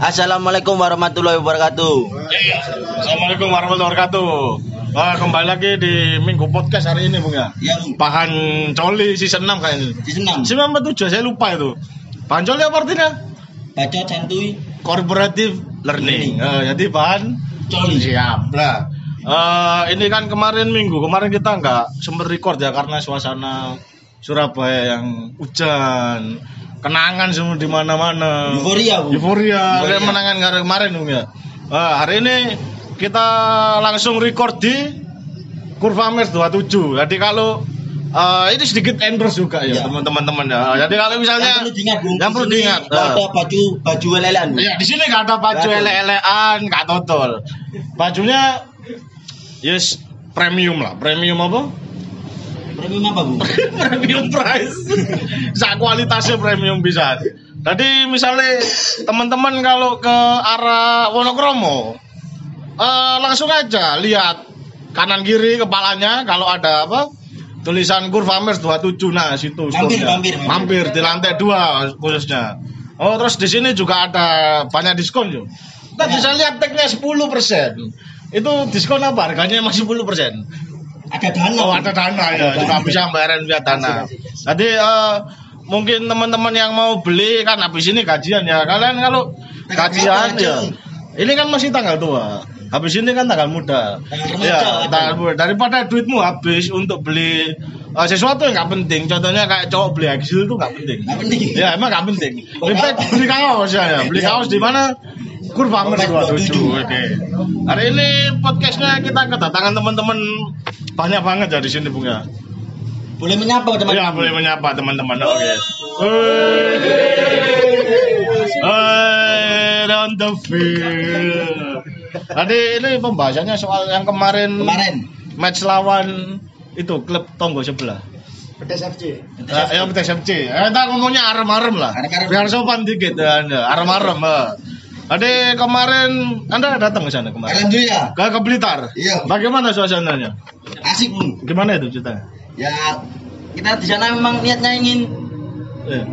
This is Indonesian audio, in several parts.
Assalamualaikum warahmatullahi wabarakatuh. Iya. Assalamualaikum warahmatullahi wabarakatuh. Wah, kembali lagi di Minggu Podcast hari ini, Bung ya. Ya, Bung. Bahan Coli season 6 kayaknya. Season apa 7 saya lupa itu. Bahan Coli apa artinya? Baca santuy Cooperative Learning. Learning. Eh, jadi bahan coli. siap. Nah, eh, ini kan kemarin Minggu, kemarin kita nggak sempet record ya karena suasana Surabaya yang hujan, kenangan semua di mana-mana. Euforia, Bu. Euforia, Euforia. menangan kemarin kemarin Bung ya. Nah, hari ini kita langsung record di Kurvames 27. Jadi kalau eh, ini sedikit endorse juga ya Ya. teman-teman teman ya. Jadi kalau Yang misalnya perlu diingat, Bung. yang perlu diingat, nggak eh. Ada baju baju lelean. Iya, di sini nggak ada baju ele-elean, nggak totol. Bajunya yes premium lah, premium apa? Premium apa, Bu? premium price. Sak kualitasnya premium bisa. Jadi misalnya teman-teman kalau ke arah Wonokromo eh, langsung aja lihat kanan kiri kepalanya kalau ada apa tulisan Kurvamers 27 nah situ Mampir, mampir, mampir. mampir di lantai dua khususnya oh terus di sini juga ada banyak diskon yo kita Banyak. bisa lihat tagnya 10% itu diskon apa harganya masih 10% Ada dana. Oh ada dana ya, juga bisa bayaran via dana. Jadi eh, mungkin teman-teman yang mau beli kan habis ini kajian ya. Kalian kalau berapa, ya, ini kan masih tanggal tua. Habis ini kan tanggal muda. Tanggal Ya, tanggal muda. Daripada duitmu habis untuk beli eh, sesuatu yang nggak penting. Contohnya kayak cowok beli Exil itu nggak penting. Nggak penting. Ya emang nggak penting. Lebih baik beli kaos ya, ya. Beli kaos di mana? Kurva Mer 27. Oke. Hari ini podcastnya kita kedatangan teman-teman banyak banget ya di sini Bung ya. Boleh menyapa teman. Iya boleh menyapa teman-teman. Oke. Hey, on the field. Tadi ini pembahasannya soal yang kemarin, Kemarin. match lawan itu klub tonggo sebelah. Pedas FC. Ya, yang PTS FC. Eh, kita ngomongnya arem-arem lah. Biar sopan dikit ya Anda. Arem-arem. Eh. Tadi kemarin Anda datang ke sana kemarin. Alhamdulillah. Ke, ke Blitar. Iya. Bagaimana suasananya? Asik, Bung. Gimana itu ceritanya? Ya kita di sana memang niatnya ingin Iya.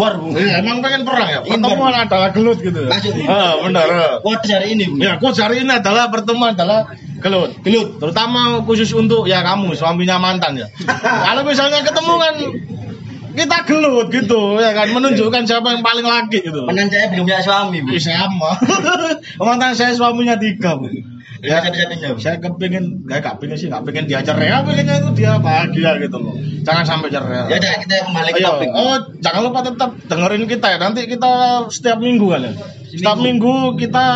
war, Bung. Iya, emang pengen perang ya. Ingin Pertemuan adalah gelut gitu. Masuk. Ah, benar. eh. Quotes hari ini, Bung. Ya, coach hari ini adalah pertemuan adalah gelut. Gelut. Terutama khusus untuk ya kamu suaminya mantan ya. Kalau misalnya ketemu kan kita gelut gitu ya kan menunjukkan siapa yang paling laki gitu. Menan saya belum punya suami. Ih, sama. Mantan saya suaminya tiga, Bu. Ya, Ya, satu-satunya, saya kepingin, gak gak pengen sih, gak pengen dia cerai, gak pengennya itu dia bahagia gitu loh. Jangan sampai cerai. Ya udah kita kembali ke topik. oh jangan lupa tetap dengerin kita ya. Nanti kita setiap minggu kan ya. Setiap minggu kita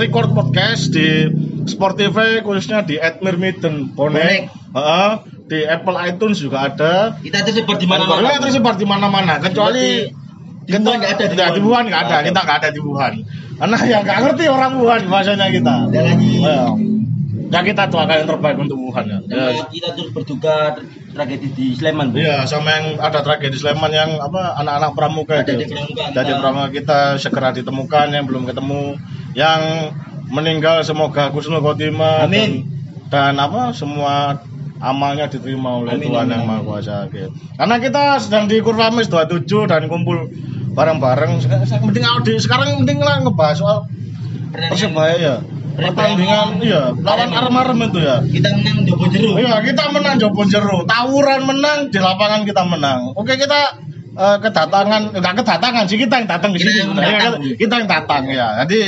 record podcast di Spotify khususnya di Admirmitten Bonek. Heeh. Di Apple iTunes juga ada. Kita tersebar di Mana-mana mana-mana. tersebar di mana-mana kecuali Di Wuhan nggak ada, di Nggak, di Wuhan. Nggak ada, kita nggak ada di Wuhan. Karena yang nggak ngerti orang Wuhan bahasanya kita. Ada lagi. Ya, ya kita doakan yang terbaik untuk Wuhan ya. Ya, kita terus berduka tragedi di Sleman. Iya, sama yang ada tragedi Sleman yang apa anak-anak pramuka Ada itu. Jadi kita- pramuka kita segera ditemukan yang belum ketemu, yang meninggal semoga husnul khotimah Amin. dan, dan apa semua amalnya diterima oleh Amin, Tuhan amin, yang. Maha Kuasa. Karena kita sedang di Kurvamis 27 dan kumpul bareng-bareng. Mending di sekarang mending lah ngebahas soal Persebaya ya. Pertandingan iya, lawan Arem-Arem itu ya. Kita menang Jopo Jeru. Iya, kita menang Jopon Jeru. Tawuran menang, di lapangan kita menang. Oke, kita eh, kedatangan enggak kedatangan sih kita yang datang ke Kita sini yang sebenarnya. Kita, kita yang datang ya. Jadi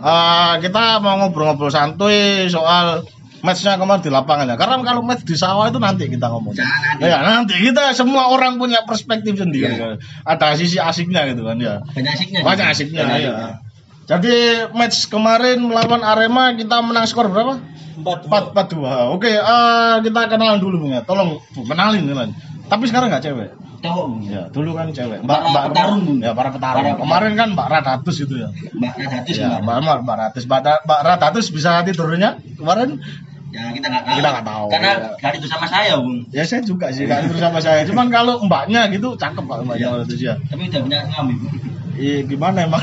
eh, kita mau ngobrol-ngobrol santuy soal matchnya kemarin di lapangan ya. Karena kalau match di sawah itu nanti kita ngomong. Jangan. Ya, nanti kita semua orang punya perspektif sendiri. Iya. Ada sisi asiknya gitu kan ya. Banyak asiknya. Banyak asiknya. Banyak ya. Jadi match kemarin melawan Arema kita menang skor berapa? Empat. Empat empat dua. Oke, eh, kita kenalan dulu ya. Tolong kenalin kenalin. Tapi sekarang nggak cewek. Bung. Ya, dulu kan cewek. Para petarung, Bung. Ya, para petarung. Para petarung. Kemarin kan Mbak Radatus itu ya. Mbak Radatus Ya. Mbak Mbak Mbak Radatus. Mbak, Mbak Radatus bisa tidurnya kemarin? Ya kita nggak tahu. Kita nggak tahu. Karena Ya. gak itu sama saya, Bung. Ya saya juga sih, kan terus sama saya. Cuman kalau mbaknya gitu cakep Pak mbaknya Ya. Radatus ya. Tapi udah punya suami, Bung. Iya, gimana emang?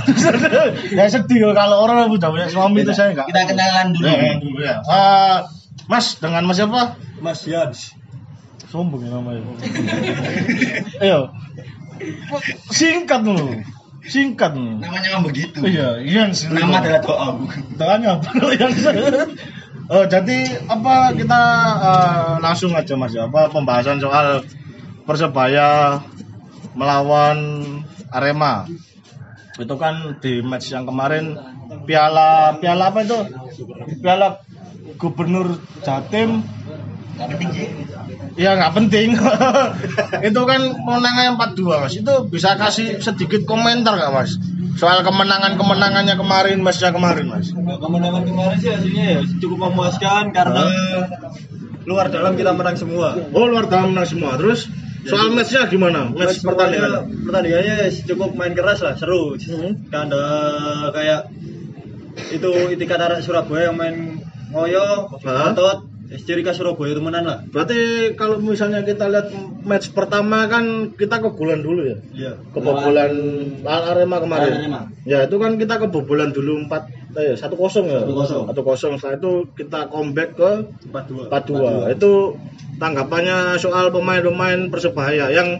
ya sedih kalau orang udah punya suami itu saya enggak. Kita kenalan dulu. Ya, dulu ya. Eh, Mas, dengan Mas siapa? Mas Yans. Sombong ya namanya. Ayo. Singkat dulu. Singkat. Namanya memang begitu. Iya, Yans. itu. Nama adalah doa, Bung. Doanya apa kalau Yans? Oh, jadi apa kita eh, langsung aja Mas ya, apa pembahasan soal Persebaya melawan Arema. Itu kan di match yang kemarin piala piala apa itu? Piala Gubernur Jatim. Ya nggak penting. itu kan kemenangannya 4-2 mas. Itu bisa kasih sedikit komentar nggak mas? Soal kemenangan-kemenangannya kemarin, matchnya kemarin mas. Nah, kemenangan kemarin sih hasilnya ya cukup memuaskan karena luar dalam kita menang semua. Oh luar dalam menang semua. Terus soal matchnya gimana? Match pertandingan. Pertandingannya, pertandingannya cukup main keras lah, seru. Mhm. Kan ada kayak itu itikat arek Surabaya yang main ngoyo, Hah? Otot, ciri khas Surabaya temenan lah. Berarti kalau misalnya kita lihat match pertama kan kita kebobolan dulu ya. Iya. Kebobolan Arema kemarin. Arema. Ya itu kan kita kebobolan dulu 4 eh, 1-0 ya. 1-0. 1-0. Setelah itu kita comeback ke 4-2. 4-2 itu tanggapannya soal pemain-pemain persebaya yang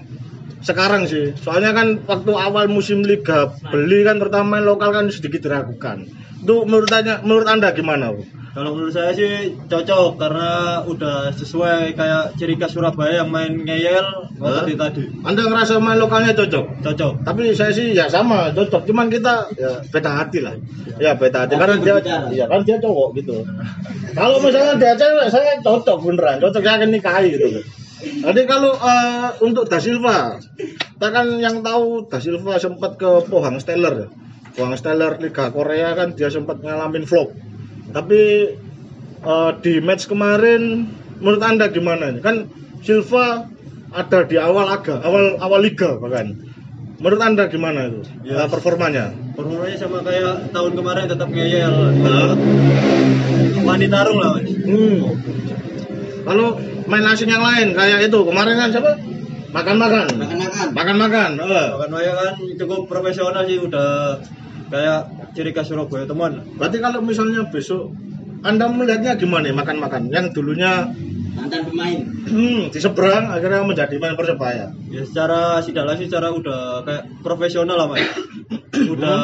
sekarang sih. Soalnya kan waktu awal musim liga beli kan terutama lokal kan sedikit diragukan. Itu menurut anda menurut anda gimana Bu? Kalau menurut saya sih cocok karena udah sesuai kayak ciri khas Surabaya yang main ngeyel Hah? seperti tadi. anda ngerasa main lokalnya cocok? Cocok. tapi saya sih ya sama cocok. Cuman kita ya beda hati lah. Ya beda hati. Karena dia ya kan dia cowok gitu. Kalau misalnya dia cewek saya cocok beneran. Cocok saya akan nikahi gitu jadi kalau eh, untuk Da Silva kita kan yang tahu Da Silva sempat ke Pohang Steller. Pohang Steller Liga Korea kan dia sempat ngalamin flop tapi eh, di match kemarin menurut anda gimana kan Silva ada di awal aga awal awal liga bahkan menurut anda gimana itu Ya. eh, performanya Performanya sama kayak tahun kemarin tetap ngeyel. Hah? Wani tarung lah, Mas. Hmm. Kalau main asing yang lain kayak itu kemarin kan siapa? Makan-makan. Makan-makan. Makan-makan. Eh. Bahkan Waya kan cukup profesional sih udah kayak ciri khas Surabaya teman. Berarti kalau misalnya besok Anda melihatnya gimana makan-makan? Yang dulunya Mantan pemain. hmm, di seberang akhirnya menjadi main persebaya. Ya secara sidala sih secara udah kayak profesional lah mas. Udah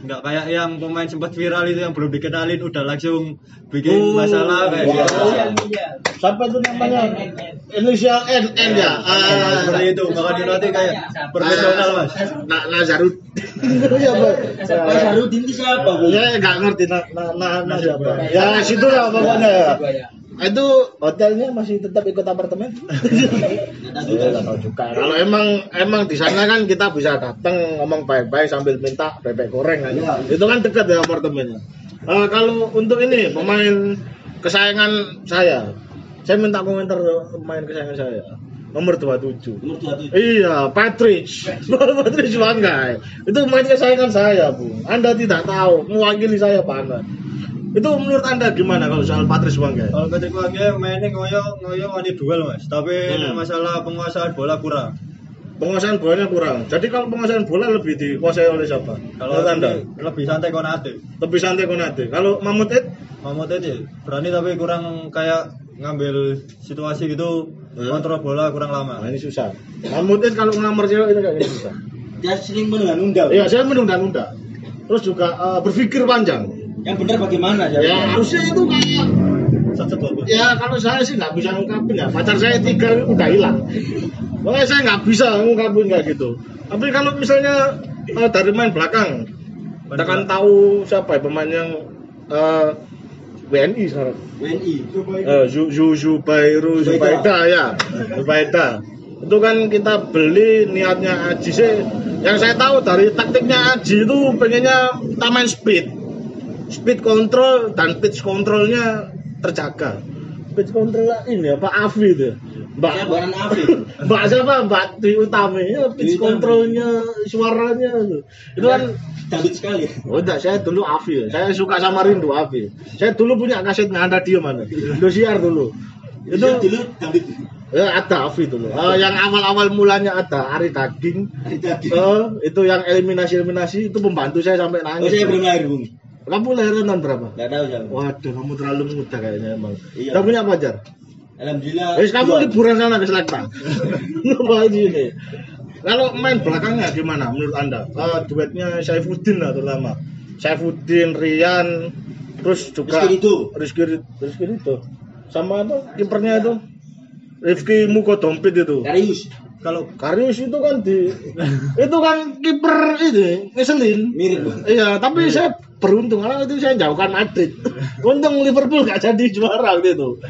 nggak kayak yang pemain sempat viral itu yang belum dikenalin udah langsung bikin Oh, masalah kayak wow. gitu. Siapa itu namanya? Inisial N N ya. Ah, Seperti itu makanya nanti kayak profesional mas. Na Nazarud. Iya, Pak. Pak Sarudin itu siapa? Ya nggak ngerti na na na, na siapa. Ya situ lah pokoknya ya. Itu hotelnya masih tetap ikut apartemen? Nggak tahu juga. Kalau emang emang di sana kan kita bisa datang ngomong baik-baik sambil minta bebek goreng aja. Itu kan dekat ya apartemennya. Eh, kalau untuk ini pemain kesayangan saya, saya minta komentar pemain kesayangan saya. Nomor 27. Nomor 27. Iya, Patrick. Patrick Wanggai. Itu pemain kesayangan saya, Bu. Anda tidak tahu, mewakili saya mana. Itu menurut Anda gimana kalau soal Patrick Wanggai? Kalau Patrick Wangge mainnya ngoyo ngoyo wani duel mas. Tapi Hmm. masalah penguasaan bola kurang. Penguasaan bolanya kurang. Jadi kalau penguasaan bola lebih dikuasai oleh siapa? Kalau menurut Anda? lebih santai konate. Lebih santai Konate. Kalau Mahmud Ed? Mahmud aja berani tapi kurang kayak ngambil situasi gitu Hmm. kontrol bola kurang Nah, lama. ini susah. Mahmud Ed kalau ngelamar cewek itu kayak susah. Dia sering menunda-nunda. Iya, saya menunda-nunda. Terus juga eh, berpikir panjang. Yang benar bagaimana? Ya harusnya itu Ya kalau saya sih nggak bisa ngungkapin ya. Pacar saya tiga udah hilang. Pokoknya saya nggak bisa ngungkapin kayak gitu. Tapi kalau misalnya eh, dari main belakang, kita kan tahu siapa ya pemain yang eh, WNI sekarang. WNI. Eh, Zu Zu Zubairu Zubaida ya, Zubaida. Itu kan kita beli niatnya Aji sih. Yang saya tahu dari taktiknya Aji itu pengennya kita main speed, speed control dan pitch controlnya terjaga. Pitch control ini apa Afi itu. Mbak Ya, bukan Afif. Mbak siapa? Mbak Dwi Utami. Ya, pitch Dwi controlnya, suaranya itu. Itu kan Dangdut sekali. Oh enggak, saya dulu Afi. Saya suka sama Rindu Afi. Saya dulu punya kaset nganda dia mana. Indosiar dulu. Itu Itu dulu dangdut. ya, ada Afi dulu. Eh, yang awal-awal mulanya ada Ari Daging. Hari tadi. Eh, itu yang eliminasi-eliminasi itu pembantu saya sampai Oh, nangis. saya belum lahir, Bung. Kamu lahiran tahun berapa? Enggak tahu saya. Waduh, kamu terlalu muda kayaknya emang. Iya. Udah punya pacar? Alhamdulillah. Wis kamu liburan sana ke Selekta. Apa ini? Kalau main belakangnya gimana menurut anda? Eh, duetnya Saifuddin lah terutama. Saifuddin, Rian, terus juga Rizky Ridho. Rizky Rizky Ridho. Sama apa kipernya itu? Rifki Muko Dompit itu. Karius Kalau Karius itu kan di itu kan kiper ini ngeselin. mirip. Iya, tapi saya beruntung karena itu saya jauhkan Madrid. Untung Liverpool gak jadi juara waktu itu.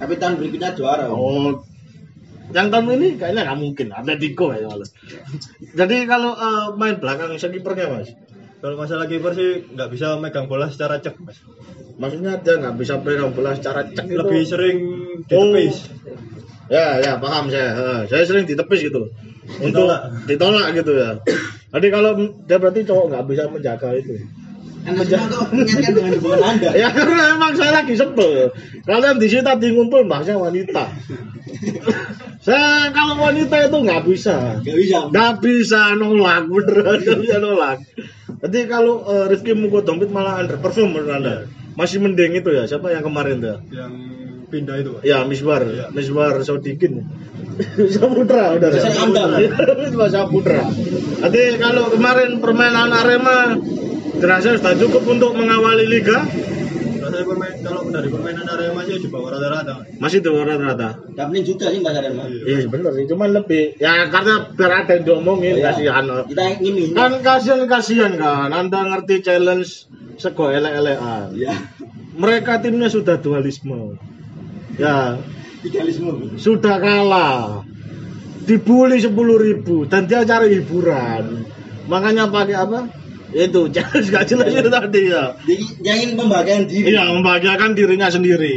tapi tahun berikutnya juara. Oh, yang tahun ini kayaknya nggak mungkin Atletico ya malah. Jadi kalau eh, main belakang saya kipernya mas, kalau masalah kiper sih nggak bisa megang bola secara cek mas. maksudnya dia nggak bisa pegang bola secara cek itu. Lebih sering Oh. ditepis. Ya, ya paham saya. Eh, saya sering ditepis gitu. Untuk Ditolak. ditolak gitu ya. Jadi kalau dia berarti cowok nggak bisa menjaga itu. Anda kok mengingatkan dengan hubungan Anda. Ya karena emang saya lagi sebel. Kalian di sini tadi ngumpul bahasnya wanita. saya kalau wanita itu nggak bisa. Gak bisa. Nggak bisa nolak, beneran nggak bisa nolak. Jadi kalau eh, Rifki Muko Dompit malah underperform menurut anda. Masih mending itu ya, siapa yang kemarin tuh? Yang pindah itu. Mas. Ya, Misbar, Iya. Misbar Sodikin. Saputra udah. Andal. Misbar Saputra. Nanti kalau kemarin permainan Arema dirasa sudah cukup untuk mengawali liga, Rasanya kalau dari permainan Arema sih di bawah rata-rata. Mas. masih tuh rata-rata. Dapetin juga sih Sarah Bang. Iya. Iya bener sih, cuman lebih ya karena biar ada yang diomongin Iya. kasihan. Kita. Kan kasihan kasihan kan, anda ngerti challenge sego elek-elekan. Ya. Mereka timnya sudah dualisme. Ya, Idealisme. sudah kalah. Dibully sepuluh ribu dan dia cari hiburan. Makanya pakai apa? Itu challenge gak jelas itu tadi ya. Jadi yang ingin membahagiakan diri. Iya, membahagiakan dirinya sendiri.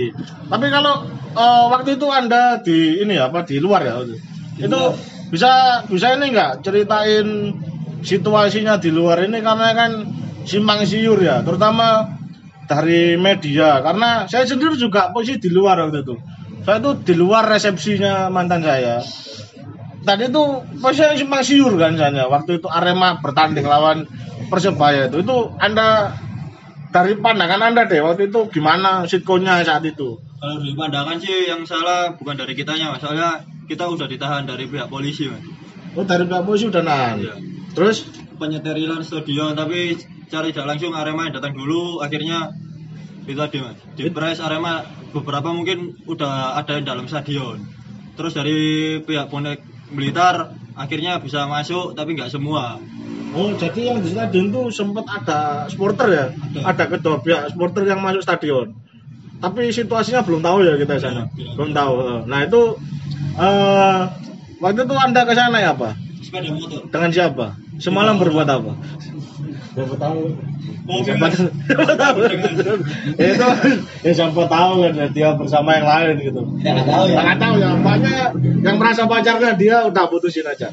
Tapi kalau eh, waktu itu anda di ini ya, apa di luar ya? Di itu luar. bisa bisa ini enggak ceritain situasinya di luar ini karena kan simpang siur ya, terutama dari media. Karena saya sendiri juga posisi di luar waktu itu. Saya itu di luar resepsinya mantan saya. Tadi itu posisi simpang siur kan saya. Waktu itu Arema bertanding lawan Persebaya itu. Itu Anda dari pandangan Anda deh waktu itu gimana sitkonya saat itu? Kalau dari pandangan sih yang salah bukan dari kitanya mas. Soalnya kita udah ditahan dari pihak polisi mas. Oh dari pihak polisi udah nahan. Iya. Terus Penyeterilan stadion tapi cari tidak langsung Arema yang datang dulu akhirnya itu tadi mas. Di press Arema beberapa mungkin udah ada yang dalam stadion. Terus dari pihak bonek Blitar akhirnya bisa masuk tapi nggak semua. Oh, jadi yang di stadion tuh sempat ada supporter ya? Ada. Ada kedua pihak supporter yang masuk stadion. Tapi situasinya belum tahu ya kita sana. Belum tahu. Nah, itu eh waktu itu Anda ke sana ya apa? Sepeda motor. Dengan siapa? Semalam berbuat apa? Siapa tahu? Siapa tahu? Siapa tahu? itu ya siapa tahu kan ya, dia bersama yang lain gitu. Nggak tahu ya. Nggak tahu ya, banyak yang merasa pacarnya dia udah putusin aja.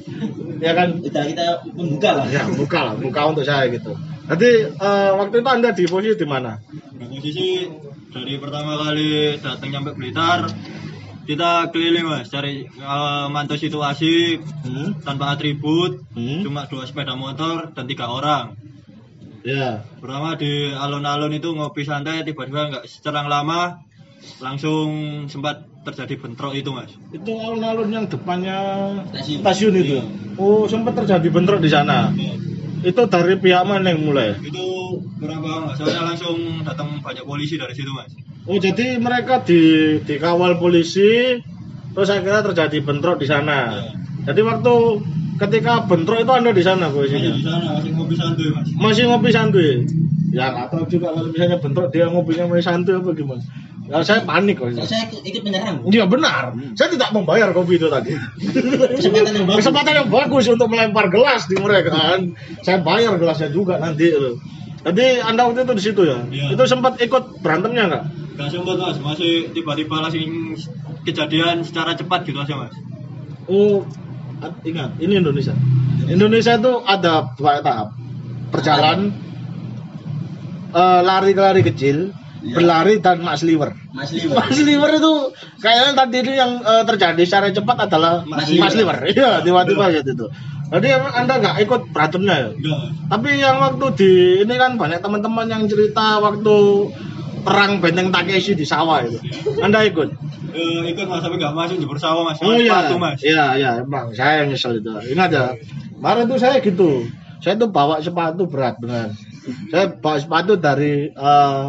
Ya kan? Kita kita membuka lah. Ya, buka lah, buka untuk saya gitu. Jadi eh, waktu itu Anda di posisi di mana? Nah, posisi dari pertama kali datang nyampe Blitar kita keliling mas cari eh, mantau situasi Hmm? tanpa atribut Hmm? cuma dua sepeda motor dan tiga orang Ya. pertama di alun-alun itu ngopi santai tiba-tiba nggak secerang lama langsung sempat terjadi bentrok itu mas Itu alun-alun yang depannya Stasiun. stasiun itu. Oh, sempat terjadi bentrok di sana. Itu dari pihak mana yang mulai? itu paham mas soalnya langsung datang banyak polisi dari situ mas Oh, jadi mereka di dikawal polisi terus akhirnya terjadi bentrok di sana. Iya. Jadi waktu ketika bentrok itu Anda di sana posisinya? di sana masih ngopi santai mas Masih ngopi santuy. Ya nggak tahu juga kalau misalnya bentrok dia ngopinya masih santuy apa gimana. Ya, saya panik kok. Saya, saya ikut, menyerang. Iya benar. Saya tidak membayar kopi itu tadi. Kesempatan yang bagus. Kesempatan yang bagus untuk melempar gelas di mereka kan. Saya bayar gelasnya juga nanti. loh. Jadi anda waktu itu di situ ya? Iya. Itu sempat ikut berantemnya nggak? Gak sempat mas, masih tiba-tiba langsung kejadian secara cepat gitu aja mas. Oh, at- ingat ini Indonesia. Indonesia itu ada dua tahap. Berjalan, eh, lari ke lari kecil, Iya. berlari dan mas liver. Mas. Mas liver itu kayaknya tadi itu yang eh, terjadi secara cepat adalah Mas mas, liver. liver. Iya, tiba-tiba gitu itu. Jadi emang anda nggak ikut berantemnya ya? Mas. Tapi yang waktu di ini kan banyak teman-teman yang cerita waktu perang benteng Takeshi di sawah itu. Anda ikut? Eh, ikut mas tapi nggak masuk jebur sawah mas. Oh iya, mas. iya, iya, emang saya yang nyesel itu. Ingat ya, kemarin tuh saya gitu. Saya tuh bawa sepatu berat benar. Saya bawa sepatu dari eh,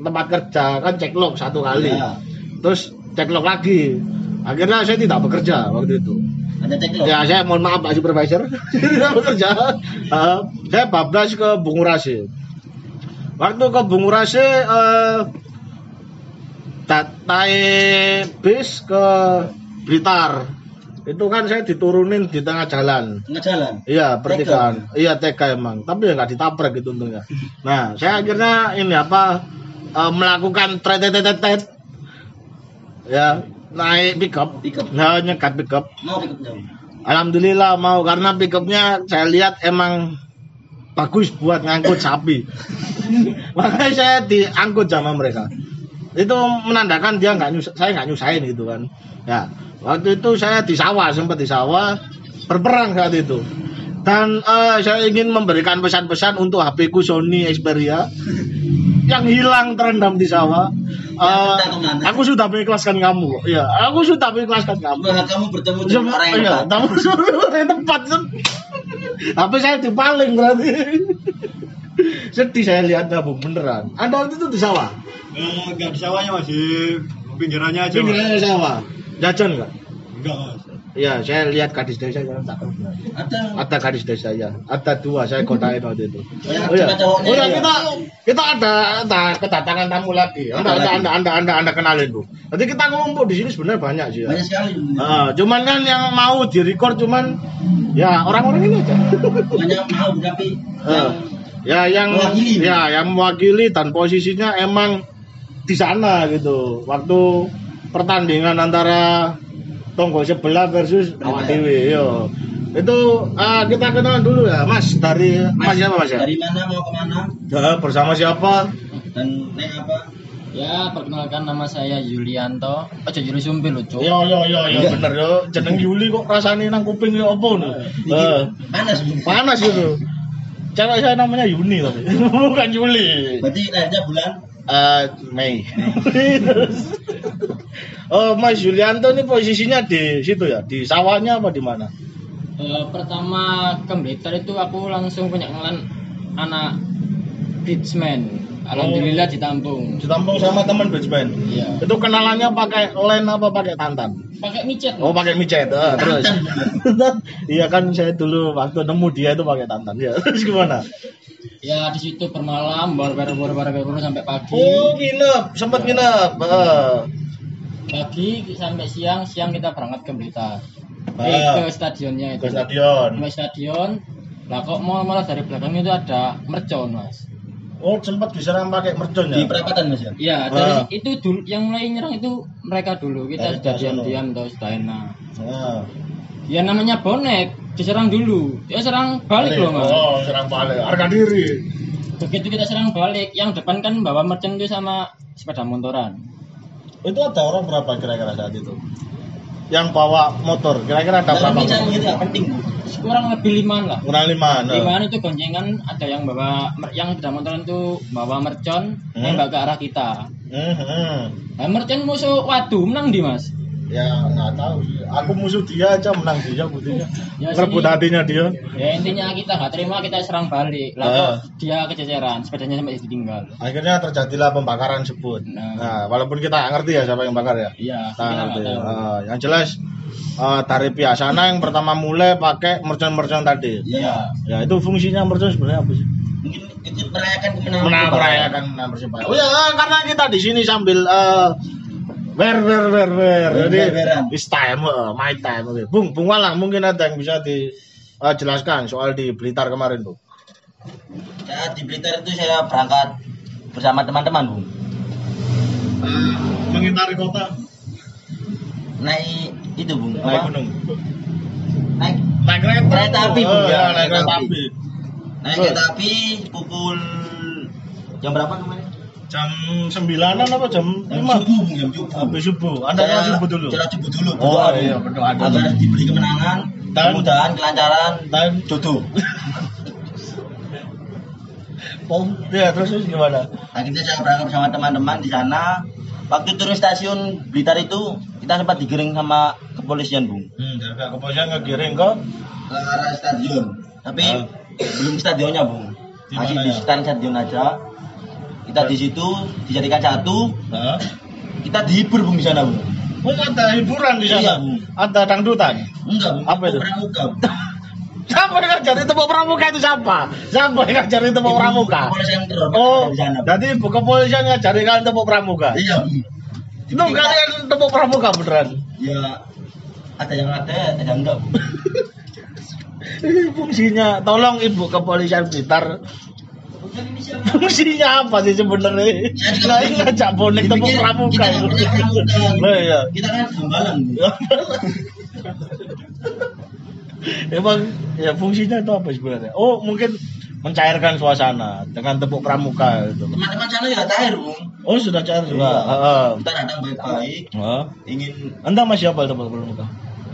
tempat kerja kan cek log satu kali, Iya. terus cek log lagi. Akhirnya saya tidak bekerja waktu itu. Ada. Ya saya mohon maaf Pak Supervisor, tidak bekerja. Eh, saya bablas ke Bungurasi. Waktu ke Bungurasi eh, ta- naik bis ke Blitar. Itu kan saya diturunin di tengah jalan. Tengah jalan. Iya, pertigaan. Iya, TK emang. Tapi ya nggak ditabrak gitu untungnya. Nah, saya akhirnya ini apa eh, melakukan tretetetetet. Ya, naik pickup. Pickup. Nah, nyekat pickup. Mau pick up jauh. Alhamdulillah mau karena pickupnya saya lihat emang bagus buat ngangkut sapi. Makanya saya diangkut sama mereka. Itu menandakan dia nggak nyus saya nggak nyusahin gitu kan. Ya waktu itu saya di sawah sempat di sawah berperang saat itu. Dan eh, saya ingin memberikan pesan-pesan untuk HP ku Sony Xperia yang hilang terendam di sawah. Eh, ke mana. aku sudah mengikhlaskan kamu. Iya, aku sudah mengikhlaskan kamu. Wah, kamu bertemu dengan Cuma, orang yang tepat. tamu orang yang tepat. Tapi saya dipaling berarti. Sedih saya lihatnya bu beneran. Anda waktu itu di sawah, Eh, nggak di sawahnya mas di pinggirannya aja pinggirannya sawah. Jajan nggak? Enggak mas. Iya, saya lihat gadis desa saya tak. Ada. Ada gadis desa ya, ada dua saya kodain waktu itu. Oh, yang Oh iya, oh iya ya? kita kita ada, ada kedatangan tamu lagi. Anda, anda, anda, anda, anda, anda kenalin bu. Nanti kita ngumpul di sini sebenarnya banyak sih. Ya. Banyak sekali. Ah, cuman kan yang mau direcord cuman ya orang-orang ini aja. Banyak mau tapi Eh, ya yang Mewakili. ya yang mewakili dan posisinya emang di sana gitu waktu pertandingan antara tonggo sebelah versus awak Benar. dewe yo itu ah, kita kenalan dulu ya mas. Dari mas, siapa mas ya? Dari mana mau ke mana Ya, bersama siapa? Dan naik apa? Ya, perkenalkan nama saya Yulianto. Ojo Yuli Sumpil lho, Cuk. yo yo yo yo bener yo jeneng Yuli kok rasanya nang kuping yo apa nih Eh, Panas. Panas gitu. Cewek saya namanya Yuni tapi. Bukan Yuli. Berarti lahirnya bulan Eh, Mei. oh, Mas Yulianto ini posisinya di situ ya, di sawahnya apa di mana? Eh, pertama ke Blitar itu aku langsung punya kenalan anak Beachman. Alhamdulillah ditampung. Ditampung sama teman basement. Iya. Itu kenalannya pakai len apa pakai tantan? Pakai micet. Oh, pakai micet. Eh, terus. Iya kan saya dulu waktu nemu dia itu pakai tantan. Ya, terus gimana? Ya di situ bermalam, baru-baru baru-baru sampai pagi. Oh, nginep, sempat nginep. Eh. Pagi sampai siang, siang kita berangkat ke Blitar. Ah. Eh, ke stadionnya itu. Ke stadion. Ke stadion. Lah kok mau malah dari belakang itu ada mercon, Mas. Oh, sempat diserang pakai mercon di ya? perapatan Mas ya. Iya, dari Ah. itu dulu yang mulai nyerang itu mereka dulu. Kita Dari sudah diam-diam terus sudah enak. Ah. Ya namanya bonek, diserang dulu. Ya serang balik loh, Mas. Oh, serang balik. Harga diri. Begitu kita serang balik, yang depan kan bawa merchant itu sama sepeda motoran. Itu ada orang berapa kira-kira saat itu? Yang bawa motor, kira-kira ada Dalam berapa? bidang itu penting. Kurang lebih limaan lah. Kurang lima. nah. Limaan itu goncengan ada yang bawa mer- yang sepeda motoran itu bawa mercon, Hmm. nembak ke arah kita. Hmm, hmm. Nah, mercon musuh waduh menang di mas. Ya nggak tahu sih. Aku musuh dia aja menang dia buktinya. Ya, hatinya dia. Ya intinya kita nggak terima kita serang balik. Lah Ah. kok dia kececeran, sepedanya sampai ditinggal. Akhirnya terjadilah pembakaran sebut. Nah. Nah, walaupun kita nggak ngerti ya siapa yang bakar ya. Iya, Kita kita ngerti. nggak tahu. Ah, yang jelas eh, dari biasana yang pertama mulai pakai mercon-mercon tadi. Iya. Ya itu fungsinya mercon sebenarnya apa sih? Mungkin ikut merayakan kemenangan. Merayakan menang Persebaya. Oh ya, karena kita di sini sambil eh wer wer wer wer. Jadi it's time, eh, my time. Oke. Bung, Bung Walang mungkin ada yang bisa dijelaskan soal di Blitar kemarin, Bu. Saat di Blitar itu saya berangkat bersama teman-teman, Bu. mengitari kota, Naik itu, Bu. naik Apa? gunung. Naik Naik kereta. Kereta api, Bu. Oh, ya, Ya, naik kereta api. naik kereta api pukul jam berapa kemarin? Jam sembilanan apa jam Jam lima? subuh, Bu, jam subuh. Habis subuh. Anda sholat subuh dulu. Sholat subuh dulu. Oh, berdoa, iya, berdoa. Agar diberi kemenangan, Dan- kemudahan, kelancaran, Dan jodoh. oh, ya terus terus gimana? Akhirnya saya berangkat bersama teman-teman di sana. waktu turun stasiun Blitar itu kita sempat digiring sama kepolisian bung Hmm, dari pihak kepolisian ngegiring ke ke arah stadion tapi Ah. belum stadionnya bung masih di ya? stand stadion aja kita di situ dijadikan satu kita dihibur bung di sana bung Oh, ada hiburan di sana. Iya. Ada dangdutan. enggak bung Apa itu? pramuka Siapa yang ngajarin tepuk pramuka itu siapa? Siapa yang ngajarin tepuk pramuka? Oh, jadi bu kepolisian ngajarin kalian tepuk pramuka. iya Itu kalian tepuk pramuka beneran. ya ada yang ada ada yang enggak fungsinya, tolong ibu kepolisian Blitar. Fungsinya apa sih sebenarnya? Nah, bingung. ngajak bonek tepuk pramuka. kita nggak pernah pramuka gitu. Oh iya. kita kan Emang ya fungsinya itu apa sebenarnya? Oh mungkin mencairkan suasana dengan tepuk pramuka gitu. teman-teman sana juga cair bung Oh sudah cair juga. Iya. Heeh. kita datang baik-baik Heeh. ingin Anda masih apa tepuk pramuka?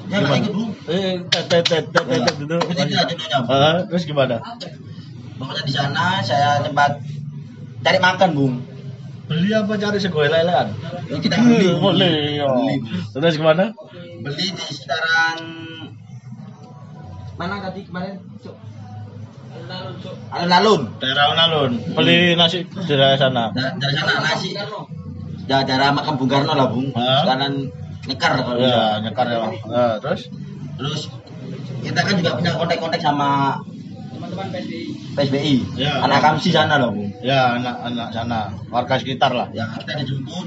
ya ikut bung Eh, tet tet tet tet gitu. Itu Heeh, terus gimana? Pokoknya di sana saya sempat cari makan bung Beli apa cari sego lelean? Ya, kita beli Hmm, Boleh. Beli. Terus gimana? beli di sekitaran mana tadi kemarin alun-alun Daerah alun Beli nasi di daerah sana. Da- dari sana nasi ya daerah makam Bung Karno lah bung sekalian nyekar kalau Ya, nyekar ya. Terus? terus kita kan juga punya kontak-kontak sama teman-teman PSBI PSBI Ya. anak kamsi sana loh bung Ya, anak-anak sana, warga sekitar lah. ya kita dijemput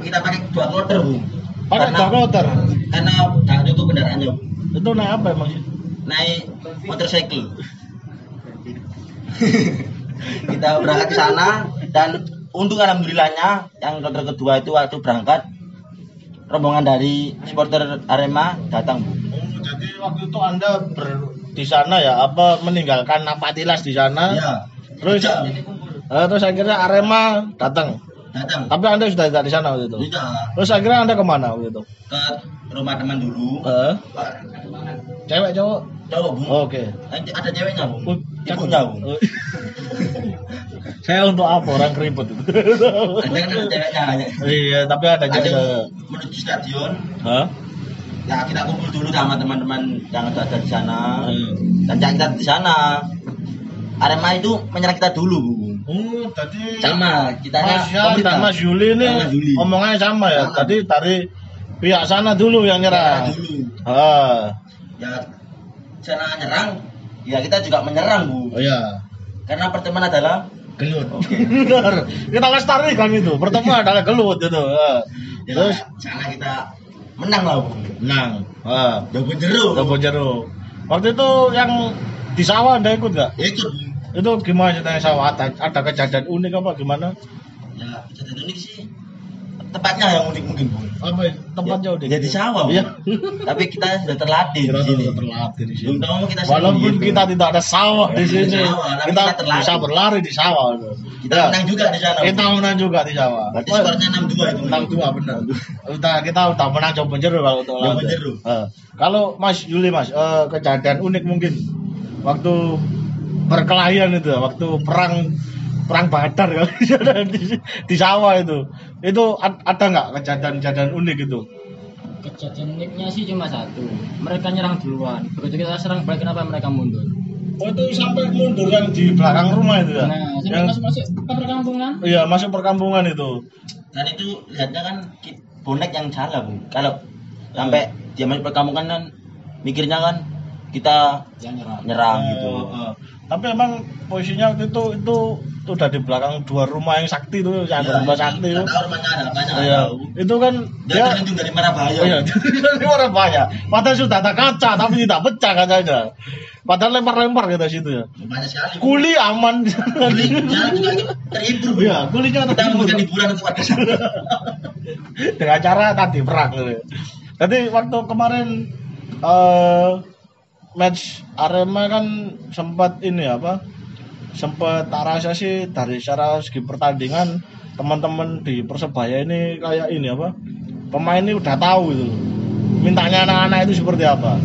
kita pakai dua kloter bung Pakai Karena- dua kloter. karena nggak cukup kendaraannya bung Itu naik apa emang sih? naik motorcycle kita berangkat ke sana dan untuk alhamdulillahnya yang kloter kedua itu waktu berangkat rombongan dari supporter Arema datang Bu. Oh, jadi waktu itu Anda ber, di sana ya apa meninggalkan Napatilas di sana? ya Terus Tidak, eh, terus akhirnya Arema datang. datang Tapi Anda sudah tidak di sana waktu itu. tidak Terus akhirnya Anda ke mana waktu itu? ke rumah teman dulu Eh, cewek cowok? cowok bu Oke. ada ceweknya bu Oh, cakep. ibunya bu Oh. Saya untuk apa orang keriput itu? ada kan ada ceweknya hanya iya, tapi ada ada cewek. menuju stadion Hah? Ya kita kumpul dulu sama teman-teman yang ada di sana Hmm. dan yang kita di sana Arema itu menyerang kita dulu bu Oh, tadi sama kita Mas Yan dan Mas Yuli ini Sama Yuli. omongannya sama ya. Sama. Tadi dari pihak sana dulu yang nyerang. dulu Ah, ya sana nyerang ya kita juga menyerang bu oh iya. karena pertemuan adalah Gelut. Benar. Kita lestarikan itu. Pertama adalah gelut itu. Ya, Terus sana kita menang lah bu menang. Ah. jeruk Double jeruk. Waktu itu yang di sawah Anda ikut nggak? ya ikut Itu gimana ceritanya sawah? Ada, ada kejadian unik apa gimana? ya kejadian unik sih tempatnya yang unik mungkin bu Apa ya? tempatnya unik? ya di sawah Iya. tapi kita sudah terlatih Kita di sini sudah terlatih di sini. tahu kita Walaupun gitu. kita tidak ada sawah di sini, sawah, kita kita terlatih. bisa berlari di sawah. kita Ya, menang juga di sana. Kita menang juga di sawah. berarti skornya 6-2 itu Enam dua benar. Udah kita udah menang coba jeruk kalau untuk Coba lari. jeruk. Eh, Kalau Mas Juli Mas, eh, kejadian unik mungkin waktu perkelahian itu, waktu perang perang badar kali di, di sawah itu. Itu ad- ada nggak kejadian-kejadian unik itu? kejadian uniknya sih cuma satu mereka nyerang duluan begitu kita serang balik kenapa mereka mundur Oh itu sampai mundur yang di belakang rumah itu ya? nah yang, masuk masuk ke perkampungan iya masuk perkampungan itu. dan itu lihatnya kan bonek yang salah bu kalau sampai dia masuk perkampungan kan mikirnya kan kita yang nyerang nyerang Eh, gitu eh. Tapi emang posisinya waktu itu itu itu udah di belakang dua rumah yang sakti itu, yang Iya, rumah sakti itu. rumahnya ada Iya, itu kan dia dia terlindung dari bahaya Oh iya, dari mana banyak. Padahal sudah ada kaca tapi tidak pecah kacanya. Padahal lempar-lempar kita situ ya. banyak sekali. Kuli aman. kulinya juga itu terhibur bu Iya, kulinya kita terhibur. memberikan hiburan untuk warga Dengan cara tadi perang gitu. Jadi waktu kemarin eh match Arema kan sempat ini apa? Sempat tak rasa sih dari secara segi pertandingan teman-teman di Persebaya ini kayak ini apa? Pemain ini udah tahu gitu. Mintanya anak-anak itu seperti apa?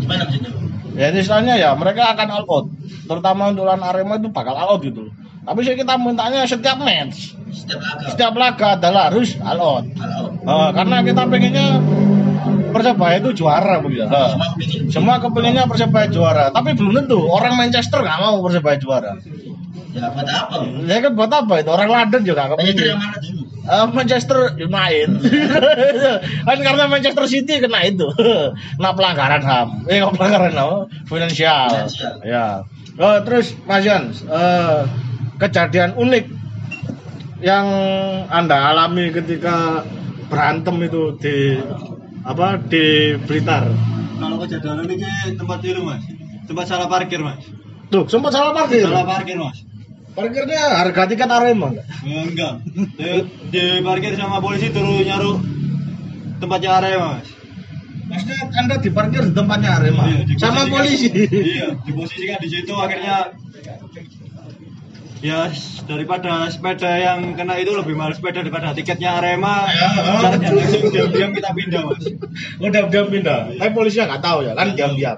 gimana maksudnya? Ya istilahnya ya mereka akan all out. Terutama untuk lawan Arema itu bakal all out gitu. Tapi sih kita mintanya setiap match, Setiap laga. setiap laga adalah harus all out. Halo. Eh, karena kita pengennya Persebaya itu juara begitu. Semua kepingin. semua kepinginnya Persebaya juara, tapi belum tentu orang Manchester nggak mau Persebaya juara. Ya buat apa? Ya kan buat apa itu orang London juga nggak Manchester yang mana dulu? Eh, Manchester United kan karena Manchester City kena itu kena pelanggaran ham eh nggak pelanggaran ham finansial Finansial. ya oh, terus Mas Yan eh, kejadian unik yang anda alami ketika berantem itu di apa di Blitar? Kalau kejadian ini tempat itu mas, tempat salah parkir mas, tuh sempat salah parkir? Salah parkir mas. parkirnya harga tiket Arema nggak? Ya, enggak, di, di parkir sama polisi turun nyaru tempatnya Arema mas. maksudnya anda diparkir di tempatnya Arema Iya, sama polisi? Iya, diposisikan di situ akhirnya ya daripada sepeda yang kena itu lebih mahal sepeda daripada tiketnya Arema. Ya, oh. Diam-diam kita pindah mas. udah udah pindah tapi polisinya nggak tahu ya kan diam diam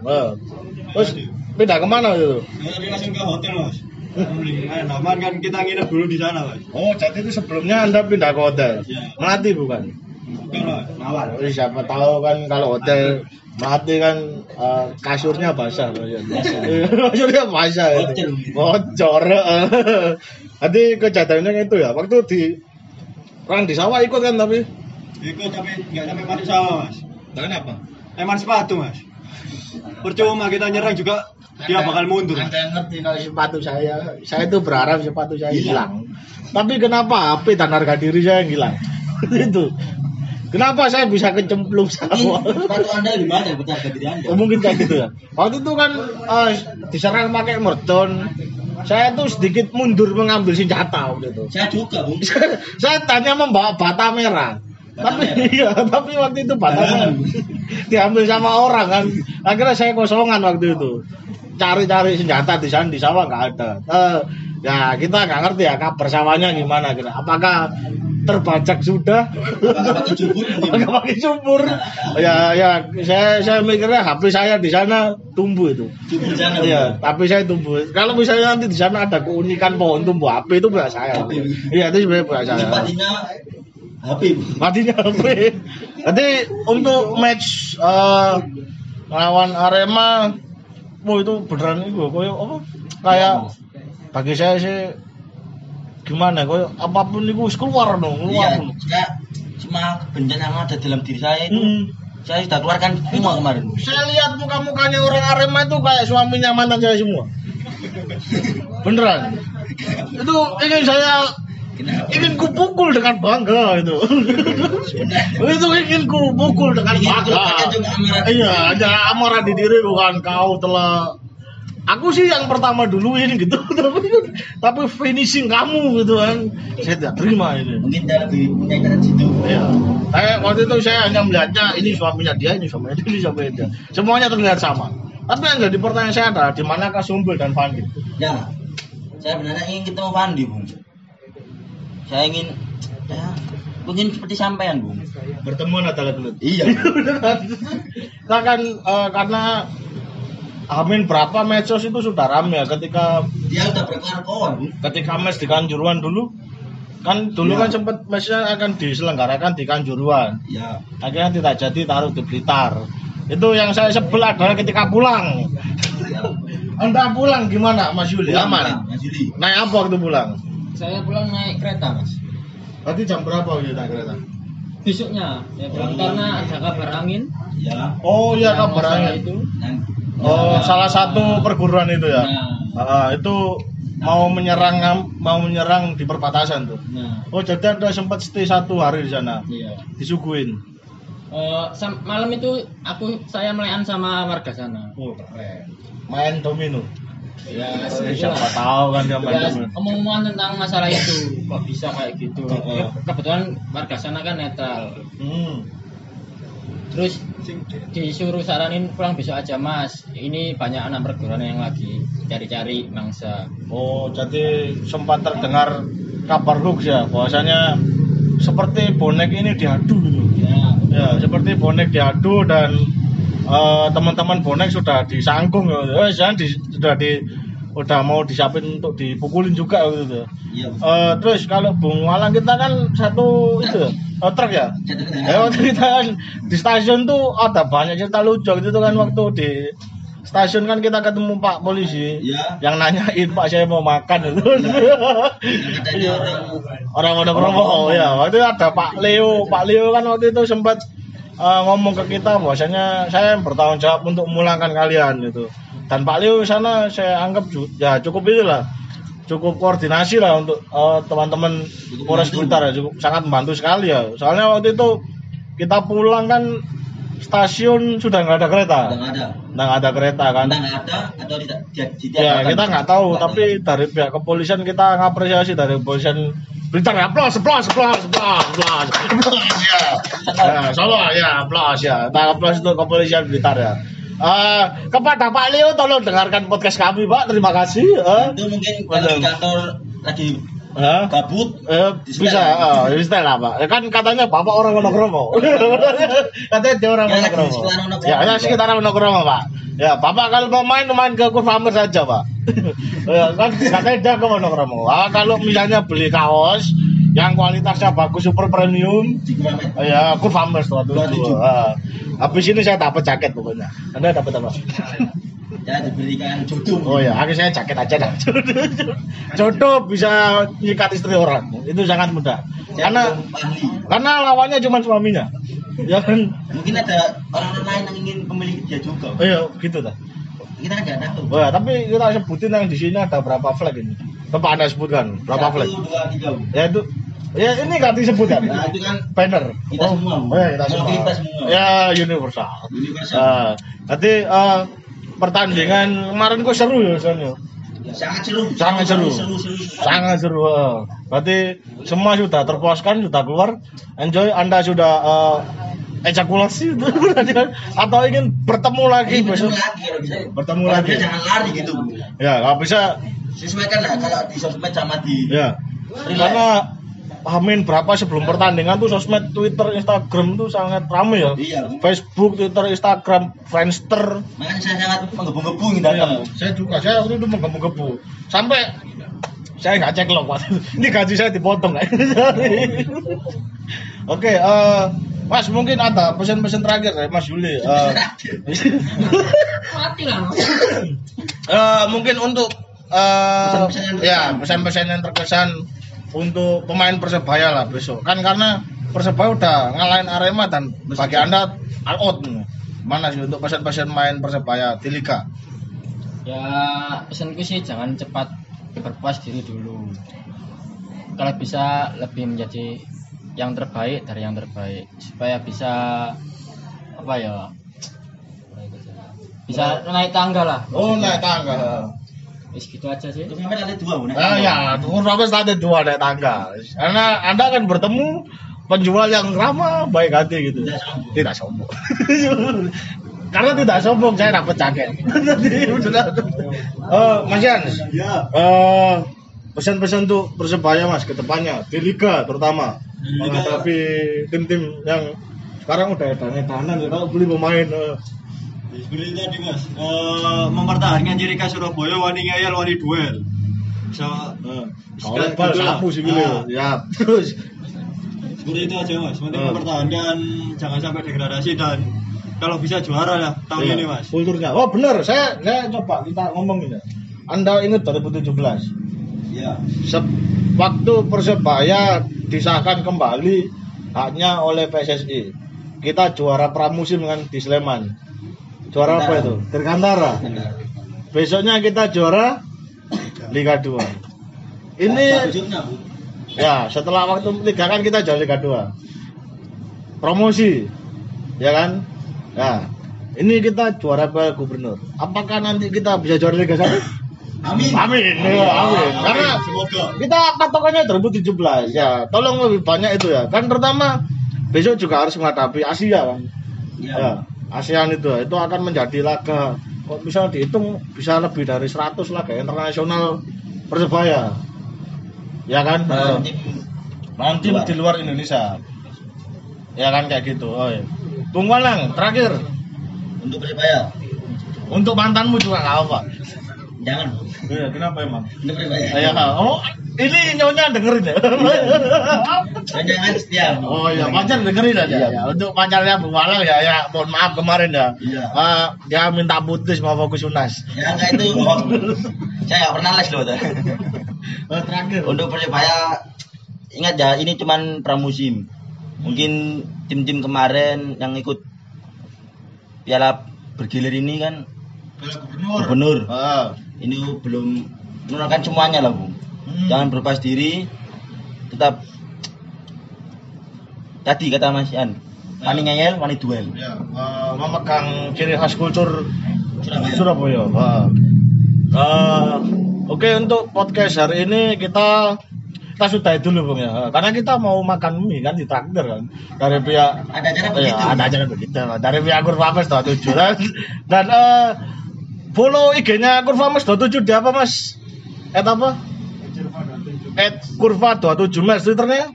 terus pindah ke mana itu Ya, langsung ke hotel mas. Alhamdulillah, aman kan kita nginep dulu di sana mas. oh jadi itu sebelumnya anda pindah ke hotel Iya. melati bukan Bukan mas, nawar. Oh, siapa tahu kan kalau hotel melati kan eh, kasurnya basah kasurnya basah. Bocor. bocor eh. Nanti kejadiannya itu ya waktu di orang di sawah ikut kan tapi Ikut tapi nggak sampai masuk sawah mas. kenapa Eman sepatu mas. Percuma kita nyerang juga dia bakal mundur. Mas. Anda ngerti kalau sepatu saya, saya itu berharap sepatu saya hilang. Tapi kenapa HP dan harga diri saya yang hilang? itu. Kenapa saya bisa kecemplung sawah? Sepatu anda lebih mahal daripada harga diri anda. Oh, mungkin kayak gitu ya. Waktu itu kan eh, diserang pakai mercon. Saya tuh sedikit mundur mengambil senjata waktu itu. Saya juga bung. saya tanya membawa bata merah. Bata tapi merah? iya, tapi waktu itu batanya Barangan. diambil sama orang kan. Akhirnya saya kosongan waktu itu. Cari-cari senjata di sana di sawah nggak ada. Eh, ya kita nggak ngerti ya kabar sawahnya gimana kira. Apakah terbajak sudah? Apakah pakai subur? ya ya saya saya mikirnya HP saya di sana tumbuh itu. Iya, tapi saya tumbuh. Kalau misalnya nanti di sana ada keunikan pohon tumbuh HP itu punya saya. Iya, itu sebenarnya Ini saya. HP. Matinya HP. Jadi untuk match eh, lawan Arema, oh itu beneran itu, koyo apa? Kayak bagi saya sih gimana koyo apa pun itu keluar dong, keluar. Iya, saya semua kebencian yang ada dalam diri saya itu Hmm. saya sudah keluarkan semua kemarin. Saya lihat muka-mukanya orang Arema itu kayak suaminya mantan saya semua. Beneran. Itu ingin saya Kenapa? ingin kupukul dengan bangga itu. itu ingin kupukul dengan bangga. Iya, ada amarah di diri bukan kau telah Aku sih yang pertama duluin gitu, tapi tapi finishing kamu gitu kan, saya tidak terima ini. Mungkin dia lebih punya internet situ. Iya. Saya waktu itu saya hanya melihatnya ini suaminya dia, ini suaminya dia, ini suaminya dia. Semuanya terlihat sama. Tapi yang jadi pertanyaan saya adalah di manakah Sumbul dan Fandi? Ya, saya sebenarnya ingin ketemu Fandi, Bung. Saya ingin, ya, mungkin seperti sampean, Bung. Bertemu adalah gelut. Iya. Nah kan eh, karena Amin berapa medsos itu sudah ramai ya ketika Dia udah berkawan, Bung. ketika mes di Kanjuruhan dulu kan dulu Ya. kan sempat mesnya akan diselenggarakan di Kanjuruhan Ya, akhirnya tidak jadi taruh di Blitar itu yang saya sebel adalah ketika pulang anda pulang gimana Mas Yuli Pulang, aman Mas Yuli. naik apa waktu pulang Saya pulang naik kereta mas. berarti jam berapa waktu naik kereta Besoknya ya pulang karena ada kabar angin. Ya. oh iya yang kabar angin itu. Dan, oh salah satu perguruan itu ya? Nah, Ah, itu mau menyerang mau menyerang di perbatasan tuh? Nah, oh jadi anda sempat stay satu hari di sana? Iya. disuguhin? Eh, sam- malam itu aku saya melayan sama warga sana. oh. Keren. Main domino? Ya, Eh, siapa tahu kan dia main ya, domino. omong-omongan tentang masalah itu kok bisa kayak gitu. Ya, kebetulan warga sana kan netral. hmm. Terus disuruh saranin pulang besok aja mas. Ini banyak anak perguruan yang lagi cari-cari mangsa. Oh, jadi sempat terdengar kabar hoax ya, bahwasanya seperti bonek ini diadu gitu. Ya, Ya, seperti bonek diadu dan eh, teman-teman bonek sudah disangkung ya. Eh, jangan di, sudah di udah mau disiapin untuk dipukulin juga gitu. Iya. Eh, terus kalau Bung Walang kita kan satu itu eh, truk ya. Ya waktu kita kan di stasiun tuh ada banyak cerita lucu gitu kan waktu di stasiun kan kita ketemu Pak polisi Iya. yang nanyain Pak saya mau makan itu. Katanya orang Orang Wonokromo oh, ya. Waktu itu ada Pak Leo. Pak Leo kan waktu itu sempat eh, ngomong ke kita bahwasanya saya bertanggung jawab untuk memulangkan kalian gitu. Dan Pak Leo sana saya anggap ya cukup itulah cukup koordinasi lah untuk eh, teman-teman Polres. Blitar ya cukup sangat membantu sekali ya. Soalnya waktu itu kita pulang kan stasiun sudah nggak ada kereta, nggak ada. nggak ada kereta kan. Nggak ada atau tidak Ya kita nggak tahu, tapi dari pihak kepolisian kita ngapresiasi dari kepolisian Blitar ya, plus, plus, plus, plus, plus, plus, ya, ya, Solo ya, plus ya, kita plus untuk kepolisian Blitar ya. Eh, kepada Pak Leo tolong dengarkan podcast kami Pak, terima kasih. Eh, Itu mungkin kalau di Betul. kantor lagi eh, gabut eh, Di bisa, eh, di setel lah Pak. Ya kan katanya Bapak orang Wonokromo. katanya dia orang Ya, di Wonokromo. Ya, ya sekitar Wonokromo Pak. Ya, Bapak kalau mau main main ke Kurvamer saja Pak. ya, kan katanya dia ke Wonokromo. Ah, kalau misalnya beli kaos yang kualitasnya bagus super premium ya tuh waktu itu. 27. Ah. Habis ini saya dapat jaket pokoknya. Anda dapat apa? Ya diberikan jodoh. Oh ya, akhirnya saya jaket aja dah. Jodoh bisa nyikat istri orang, itu sangat mudah. Saya Karena karena lawannya cuma suaminya. Ya kan? Mungkin ada orang lain yang ingin memiliki dia juga. Oh iya, gitu dah. Kita kan nggak tahu. Ya, tapi kita sebutin yang di sini ada berapa flag ini. Coba Anda sebutkan berapa Satu, flag? dua, tiga. Ya itu Ya ini nggak disebut kan? Nah itu kan Banner. Kita oh, semua. Oh ya kita semua. kita semua. Ya universal. universal. Ah, nanti eh, pertandingan kemarin kok seru ya soalnya. Sangat seru. Sangat seru. Seru, seru, seru. Sangat seru. eh. Berarti semua sudah terpuaskan, sudah keluar. Enjoy. Anda sudah eh, ejakulasi atau ingin bertemu lagi Ini besok? bertemu lagi. Bertemu lagi. jangan lari gitu. Ya, nggak bisa. Sesuaikan lah kalau di sosmed sama di Ya. Karena Amin berapa sebelum pertandingan tuh sosmed Twitter, Instagram tuh sangat ramai ya. Iya. Facebook, Twitter, Instagram, Friendster. Makanya saya sangat menggebu-gebu ingin datang. Iya, saya juga, saya waktu itu menggebu-gebu. Sampai saya nggak cek loh, Pak. Ini gaji saya dipotong nggak? Oke, eh, Mas mungkin ada pesan-pesan terakhir dari Mas Yuli. Eh, Mati lah. eh, mungkin untuk eh, Pesan-pesan yang ya terkesan. pesan-pesan yang terkesan untuk pemain persebaya lah besok. Kan karena persebaya udah ngalahin Arema dan bagi anda all out. nih. Mana sih untuk pesan-pesan main persebaya di liga? Ya pesanku sih jangan cepat berpuas diri dulu. Kalau bisa lebih menjadi yang terbaik dari yang terbaik supaya bisa apa ya bisa naik tangga lah. Oh naik tangga. Wis gitu aja sih. Untuk sampai ada dua, Bu. Ah ya, Tuhan Robes ada dua naik tangga. Karena anda akan bertemu penjual yang ramah baik hati gitu. Tidak sombong. Tidak sombong. Karena tidak sombong saya dapat jaket. Eh, Mas Jans, Ya. Eh, pesan-pesan untuk persebaya mas ke depannya di liga terutama liga. menghadapi tim-tim yang sekarang udah ada tahanan ya kalau beli pemain eh. Seperti tadi mas, eh, mempertahankan ciri khas Surabaya wani ngeyel wani duel. So, Eh, Sekali kalau bal sapu sih gitu Ah. ya terus seperti itu aja mas. Penting Hmm. mempertahankan jangan sampai degradasi dan kalau bisa juara lah tahun Iya, ini mas. kulturnya oh benar saya saya coba kita ngomong ini anda ingat 2017 Iya. Se- waktu persebaya disahkan kembali haknya oleh PSSI kita juara pramusim kan di Sleman juara apa itu Dirgantara besoknya kita juara Liga 2 ini Bu. ya setelah waktu tiga kan kita juara Liga 2 promosi ya kan ya ini kita juara Piala Gubernur apakah nanti kita bisa juara Liga 1 Amin. Amin, ya, amin. Karena semoga. kita patokannya 2017 ya. Tolong lebih banyak itu ya. Kan pertama besok juga harus menghadapi Asia kan. Iya. Ya, ASEAN itu itu akan menjadi laga kok bisa dihitung bisa lebih dari 100 laga internasional Persebaya. Ya kan? Nah, tim Nanti di luar Indonesia. Ya kan kayak gitu. Oh, iya. Bung Walang, terakhir untuk Persebaya. untuk mantanmu juga nggak apa. Jangan. Iya, kenapa emang? Ini berbahaya. Iya, oh, ini nyonya dengerin ya. Jangan setia. Bu. Oh iya, pacar dengerin aja. Iya. ya. Untuk pacarnya Bu Malang ya, ya mohon maaf kemarin ya. Iya. Eh, dia minta putus mau fokus unas. Ya enggak itu. Saya nggak pernah les loh. Oh, terakhir. Untuk Persebaya ingat ya ini cuman pramusim. Mungkin tim-tim kemarin yang ikut piala bergilir ini kan gubernur. gubernur. Ah. Ini belum menurunkan semuanya lah, Bu. Hmm. Jangan berlepas diri. Tetap tadi kata Mas Ian, wani ngeyel, wani duel. Ya, eh, memegang ciri khas kultur Surabaya. Surabaya. Eh, Oke untuk podcast hari ini kita kita sudahi dulu bung ya, karena kita mau makan mie kan di traktir kan dari pihak Ada acara Iya, begitu. ada acara begitu dari pihak Kurvames 27 dan dan eh, follow IG-nya Kurvames 27 di apa mas? Et apa? At Kurva 27 mas Twitternya?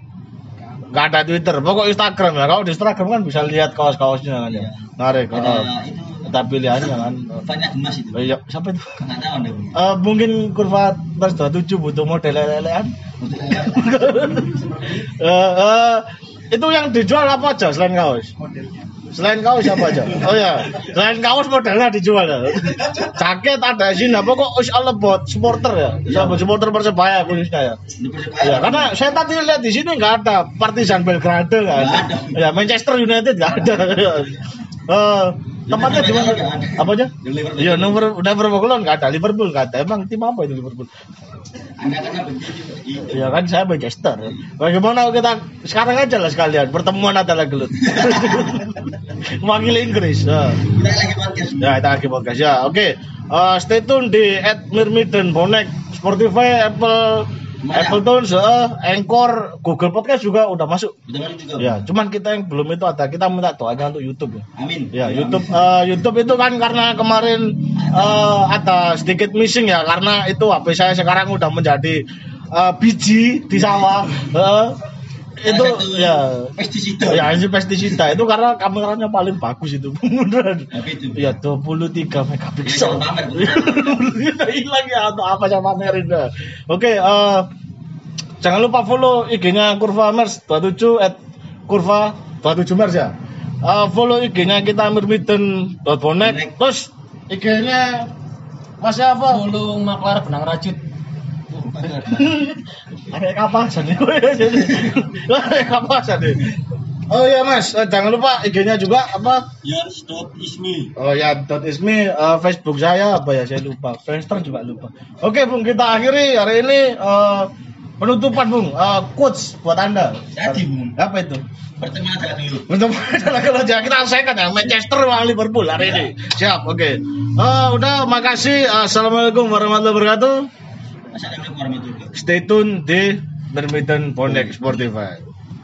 Gak ada Twitter, pokok Instagram ya. Kalau di Instagram kan bisa lihat kaos-kaosnya kan ya. Iya. Menarik. Ada oh. itu Kita pilihannya kan. banyak gemas itu. Oh, iya, siapa itu? Nggak tahu Bu. Eh, mungkin kurva plus 27 butuh model lelean. Eh, eh, itu yang dijual apa aja selain kaos? Selain kaos apa aja? Oh ya, selain kaos modelnya dijual ya. Jaket ada sini apa kok us all about supporter ya? Sama supporter Persebaya khususnya ya. Ya, karena saya tadi lihat di sini nggak ada Partizan Belgrade ada. Ya, Manchester United nggak ada. Eh, tempatnya di mana? Apa aja? Di Liverpool. Iya, nomor Liverpool nggak ada, Liverpool nggak ada. Emang tim apa itu Liverpool? Anda karena begitu. Itu. Ya kan saya Manchester. Bagaimana kita sekarang aja lah sekalian pertemuan adalah gelut. Mewakili Inggris. Ya. Kita lagi podcast. Ya, kita lagi podcast ya. Oke. Eh, stay tune di @mirmiden bonek Spotify, Apple Apple Tunes, eh, Anchor, Google Podcast juga udah masuk. Udah masuk juga. Ya, cuman kita yang belum itu ada. Kita minta doanya untuk YouTube ya. Amin. Ya, YouTube eh, YouTube itu kan karena kemarin eh, ada sedikit missing ya karena itu HP saya sekarang udah menjadi eh, biji di sawah. Eh, itu satu ya pestisida. ya ini pestisida itu karena kameranya paling bagus itu. Beneran. Itu. Ya 23 megapiksel. Hilang ya atau apa sama pamerin dah. Oke, eh, jangan lupa follow IG-nya Kurva Mers 27 at Kurva 27 Mers ya. Eh, follow IG-nya kita Mirmiden bonek Bonek. terus IG-nya Mas apa? Mulu maklar benang rajut. Ada kapasan nih. Ada kapasan. Oh iya Mas, Eh, jangan lupa IG-nya juga apa? Yars dot ismi. Oh ya, dot ismi eh, Facebook saya apa ya saya lupa. Friendster juga lupa. Oke Bung, kita akhiri hari ini eh, penutupan Bung. Eh, quotes buat anda. Jadi, Bung. Apa itu? Pertemuan adalah dulu. Untuk kalau jangan kita selesaikan ya Manchester lawan Liverpool hari ini. Siap, oke. Eh, udah, makasih. Assalamualaikum warahmatullahi wabarakatuh. Assalamualaikum warahmatullahi wabarakatuh. Stay tune di Bermitten Bonek Spotify.